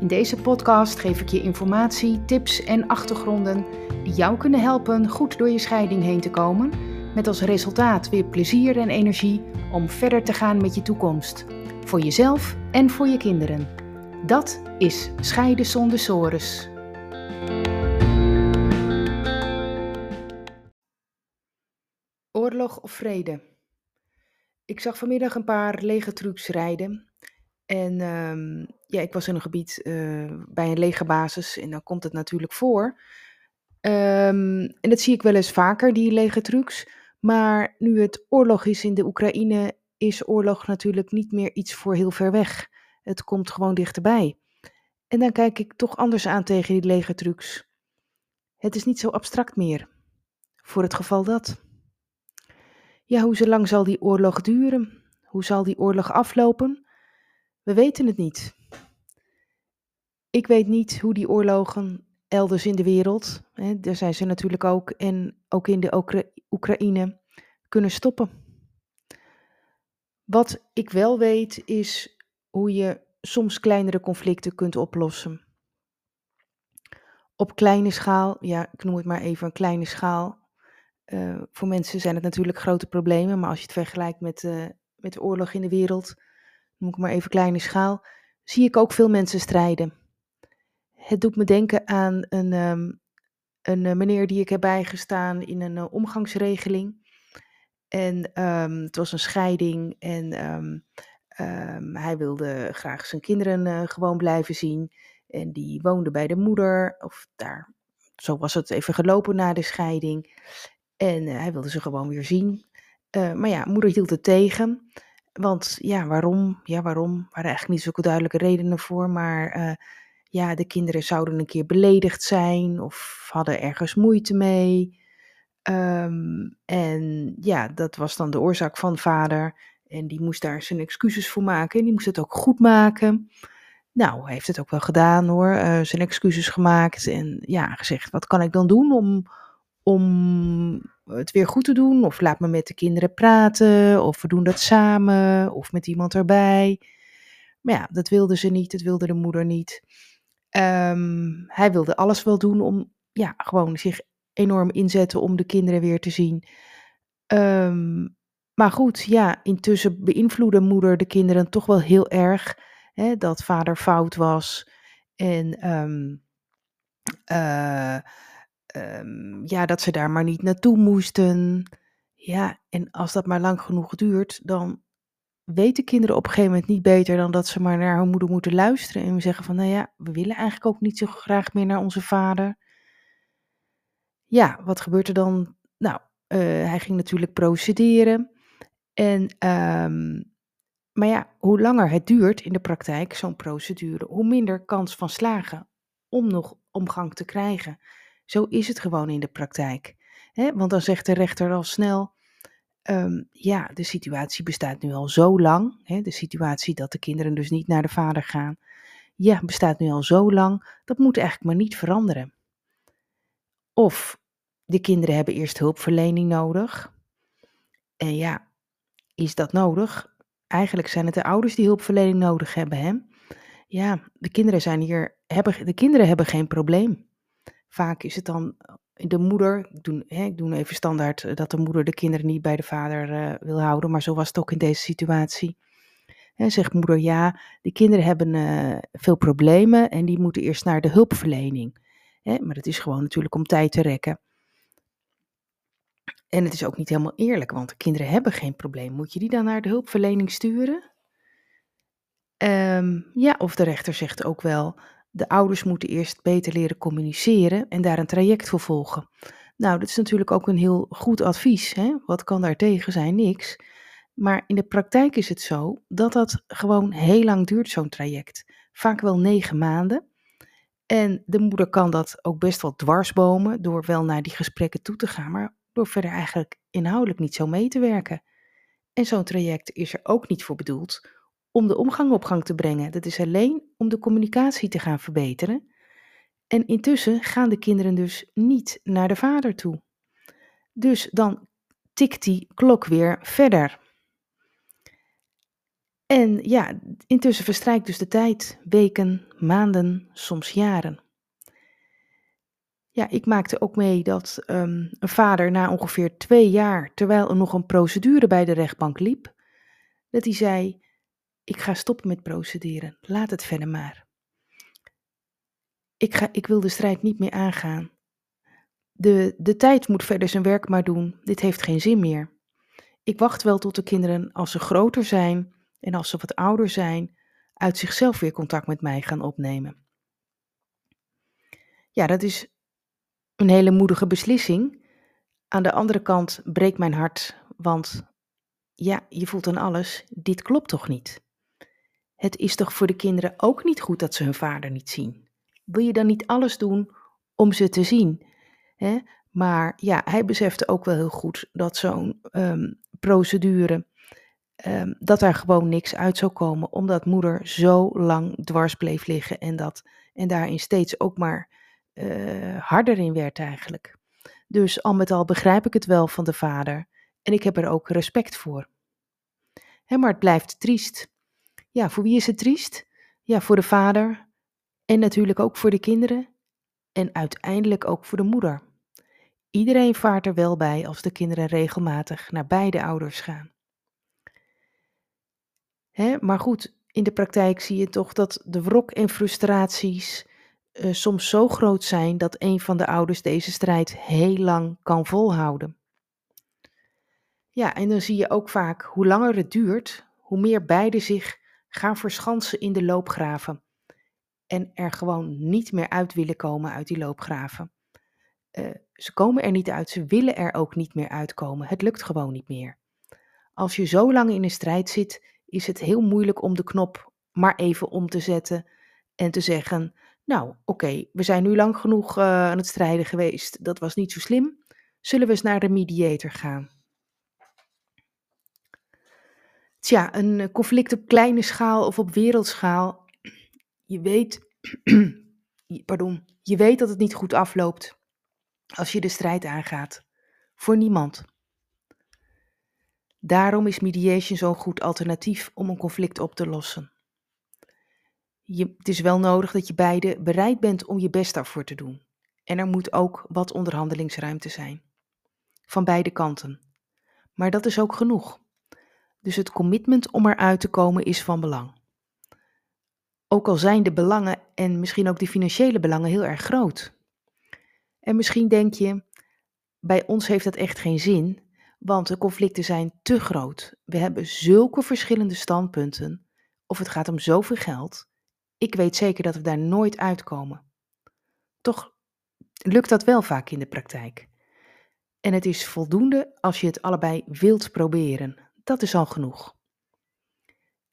In deze podcast geef ik je informatie, tips en achtergronden die jou kunnen helpen goed door je scheiding heen te komen, met als resultaat weer plezier en energie om verder te gaan met je toekomst, voor jezelf en voor je kinderen. Dat is Scheiden zonder sores. Oorlog of vrede? Ik zag vanmiddag een paar lege rijden en ehm, ja, ik was in een gebied uh, bij een legerbasis en dan komt het natuurlijk voor. Um, en dat zie ik wel eens vaker, die lege trucks. Maar nu het oorlog is in de Oekraïne, is oorlog natuurlijk niet meer iets voor heel ver weg. Het komt gewoon dichterbij. En dan kijk ik toch anders aan tegen die lege trucks. Het is niet zo abstract meer. Voor het geval dat. Ja, hoe lang zal die oorlog duren? Hoe zal die oorlog aflopen? We weten het niet. Ik weet niet hoe die oorlogen elders in de wereld, hè, daar zijn ze natuurlijk ook, en ook in de Oekraïne, kunnen stoppen. Wat ik wel weet is hoe je soms kleinere conflicten kunt oplossen. Op kleine schaal, ja, ik noem het maar even een kleine schaal. Uh, voor mensen zijn het natuurlijk grote problemen, maar als je het vergelijkt met, uh, met de oorlog in de wereld, noem ik maar even kleine schaal, zie ik ook veel mensen strijden. Het doet me denken aan een, um, een uh, meneer die ik heb bijgestaan in een uh, omgangsregeling. En um, het was een scheiding en um, hij wilde graag zijn kinderen uh, gewoon blijven zien. En die woonde bij de moeder, of daar, zo was het even gelopen na de scheiding. En hij wilde ze gewoon weer zien. maar ja, moeder hield het tegen. Want ja, waarom? Ja, waarom? Er waren eigenlijk niet zulke duidelijke redenen voor. Maar uh, ja, de kinderen zouden een keer beledigd zijn of hadden ergens moeite mee. Um, en ja, dat was dan de oorzaak van vader. En die moest daar zijn excuses voor maken. En die moest het ook goed maken. Nou, hij heeft het ook wel gedaan hoor. Uh, zijn excuses gemaakt. En ja, gezegd: wat kan ik dan doen om, om het weer goed te doen. Of laat me met de kinderen praten. Of we doen dat samen. Of met iemand erbij. Maar ja, dat wilde ze niet. Dat wilde de moeder niet. Um, hij wilde alles wel doen om ja, gewoon zich enorm inzetten om de kinderen weer te zien. Um, maar goed, ja, intussen beïnvloedde moeder de kinderen toch wel heel erg. Hè, dat vader fout was. En um, um, ja, dat ze daar maar niet naartoe moesten. Ja, en als dat maar lang genoeg duurt, dan weten kinderen op een gegeven moment niet beter dan dat ze maar naar hun moeder moeten luisteren en zeggen van, nou ja, we willen eigenlijk ook niet zo graag meer naar onze vader. Ja, wat gebeurt er dan? Nou, uh, hij ging natuurlijk procederen. En, um, maar ja, hoe langer het duurt in de praktijk, zo'n procedure, hoe minder kans van slagen om nog omgang te krijgen. Zo is het gewoon in de praktijk. Want dan zegt de rechter al snel, um, ja, de situatie bestaat nu al zo lang. De situatie dat de kinderen dus niet naar de vader gaan. Ja, bestaat nu al zo lang. Dat moet eigenlijk maar niet veranderen. Of de kinderen hebben eerst hulpverlening nodig. En ja, is dat nodig? Eigenlijk zijn het de ouders die hulpverlening nodig hebben, hè? Ja, de kinderen zijn hier, hebben, de kinderen hebben geen probleem. Vaak is het dan eh, de moeder, ik doe, hè, ik doe even standaard eh, dat de moeder de kinderen niet bij de vader uh, wil houden, maar zo was het ook in deze situatie. Zegt moeder, ja, de kinderen hebben veel problemen en die moeten eerst naar de hulpverlening. Hè, maar dat is gewoon natuurlijk om tijd te rekken. En het is ook niet helemaal eerlijk, want de kinderen hebben geen probleem. Moet je die dan naar de hulpverlening sturen? Um, ja, of de rechter zegt ook wel, de ouders moeten eerst beter leren communiceren en daar een traject voor volgen. Nou, dat is natuurlijk ook een heel goed advies. Hè? Wat kan daar tegen zijn? Niks. Maar in de praktijk is het zo dat dat gewoon heel lang duurt, zo'n traject. Vaak wel negen maanden. En de moeder kan dat ook best wel dwarsbomen door wel naar die gesprekken toe te gaan, maar door verder eigenlijk inhoudelijk niet zo mee te werken. En zo'n traject is er ook niet voor bedoeld om de omgang op gang te brengen. Dat is alleen om de communicatie te gaan verbeteren. En intussen gaan de kinderen dus niet naar de vader toe. Dus dan tikt die klok weer verder. En ja, intussen verstrijkt dus de tijd, weken, maanden, soms jaren. Ja, ik maakte ook mee dat um, een vader na ongeveer twee jaar, terwijl er nog een procedure bij de rechtbank liep, dat hij zei: Ik ga stoppen met procederen, laat het verder maar. Ik, ga, ik wil de strijd niet meer aangaan. De, de tijd moet verder zijn werk maar doen, dit heeft geen zin meer. Ik wacht wel tot de kinderen, als ze groter zijn en als ze wat ouder zijn, uit zichzelf weer contact met mij gaan opnemen. Ja, dat is een hele moedige beslissing. Aan de andere kant breekt mijn hart, want ja, je voelt aan alles, dit klopt toch niet? Het is toch voor de kinderen ook niet goed dat ze hun vader niet zien? Wil je dan niet alles doen om ze te zien? Maar ja, hij besefte ook wel heel goed dat zo'n um, procedure, um, dat daar gewoon niks uit zou komen, omdat moeder zo lang dwars bleef liggen en, dat, en daarin steeds ook maar uh, harder in werd eigenlijk. Dus al met al begrijp ik het wel van de vader en ik heb er ook respect voor. Maar het blijft triest. Ja, voor wie is het triest? Ja, voor de vader en natuurlijk ook voor de kinderen en uiteindelijk ook voor de moeder. Iedereen vaart er wel bij als de kinderen regelmatig naar beide ouders gaan. Hè, maar goed, in de praktijk zie je toch dat de wrok en frustraties uh, soms zo groot zijn dat een van de ouders deze strijd heel lang kan volhouden. Ja, en dan zie je ook vaak hoe langer het duurt, hoe meer beide zich gaan verschansen in de loopgraven en er gewoon niet meer uit willen komen uit die loopgraven. Uh, ze komen er niet uit, ze willen er ook niet meer uitkomen. Het lukt gewoon niet meer. Als je zo lang in een strijd zit, is het heel moeilijk om de knop maar even om te zetten en te zeggen: nou, oké, we zijn nu lang genoeg uh, aan het strijden geweest. Dat was niet zo slim. Zullen we eens naar de mediator gaan? Tja, een eh, conflict op kleine schaal of op wereldschaal. Je weet, pardon, je weet dat het niet goed afloopt als je de strijd aangaat. Voor niemand. Daarom is mediation zo'n goed alternatief om een conflict op te lossen je, het is wel nodig dat je beide bereid bent om je best daarvoor te doen. En er moet ook wat onderhandelingsruimte zijn. Van beide kanten. Maar dat is ook genoeg. Dus het commitment om eruit te komen is van belang. Ook al zijn de belangen en misschien ook de financiële belangen heel erg groot. En misschien denk je, bij ons heeft dat echt geen zin, want de conflicten zijn te groot. We hebben zulke verschillende standpunten, of het gaat om zoveel geld, ik weet zeker dat we daar nooit uitkomen. Toch lukt dat wel vaak in de praktijk. En het is voldoende als je het allebei wilt proberen. Dat is al genoeg.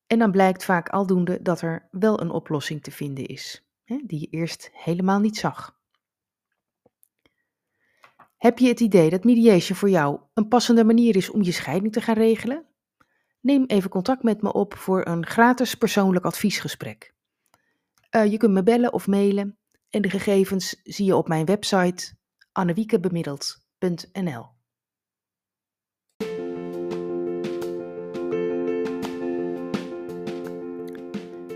En dan blijkt vaak aldoende dat er wel een oplossing te vinden is, hè, die je eerst helemaal niet zag. Heb je het idee dat mediation voor jou een passende manier is om je scheiding te gaan regelen? Neem even contact met me op voor een gratis persoonlijk adviesgesprek. Uh, je kunt me bellen of mailen en de gegevens zie je op mijn website annewiekebemiddeld.nl.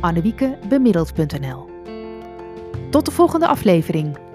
annewiekebemiddeld.nl. Tot de volgende aflevering.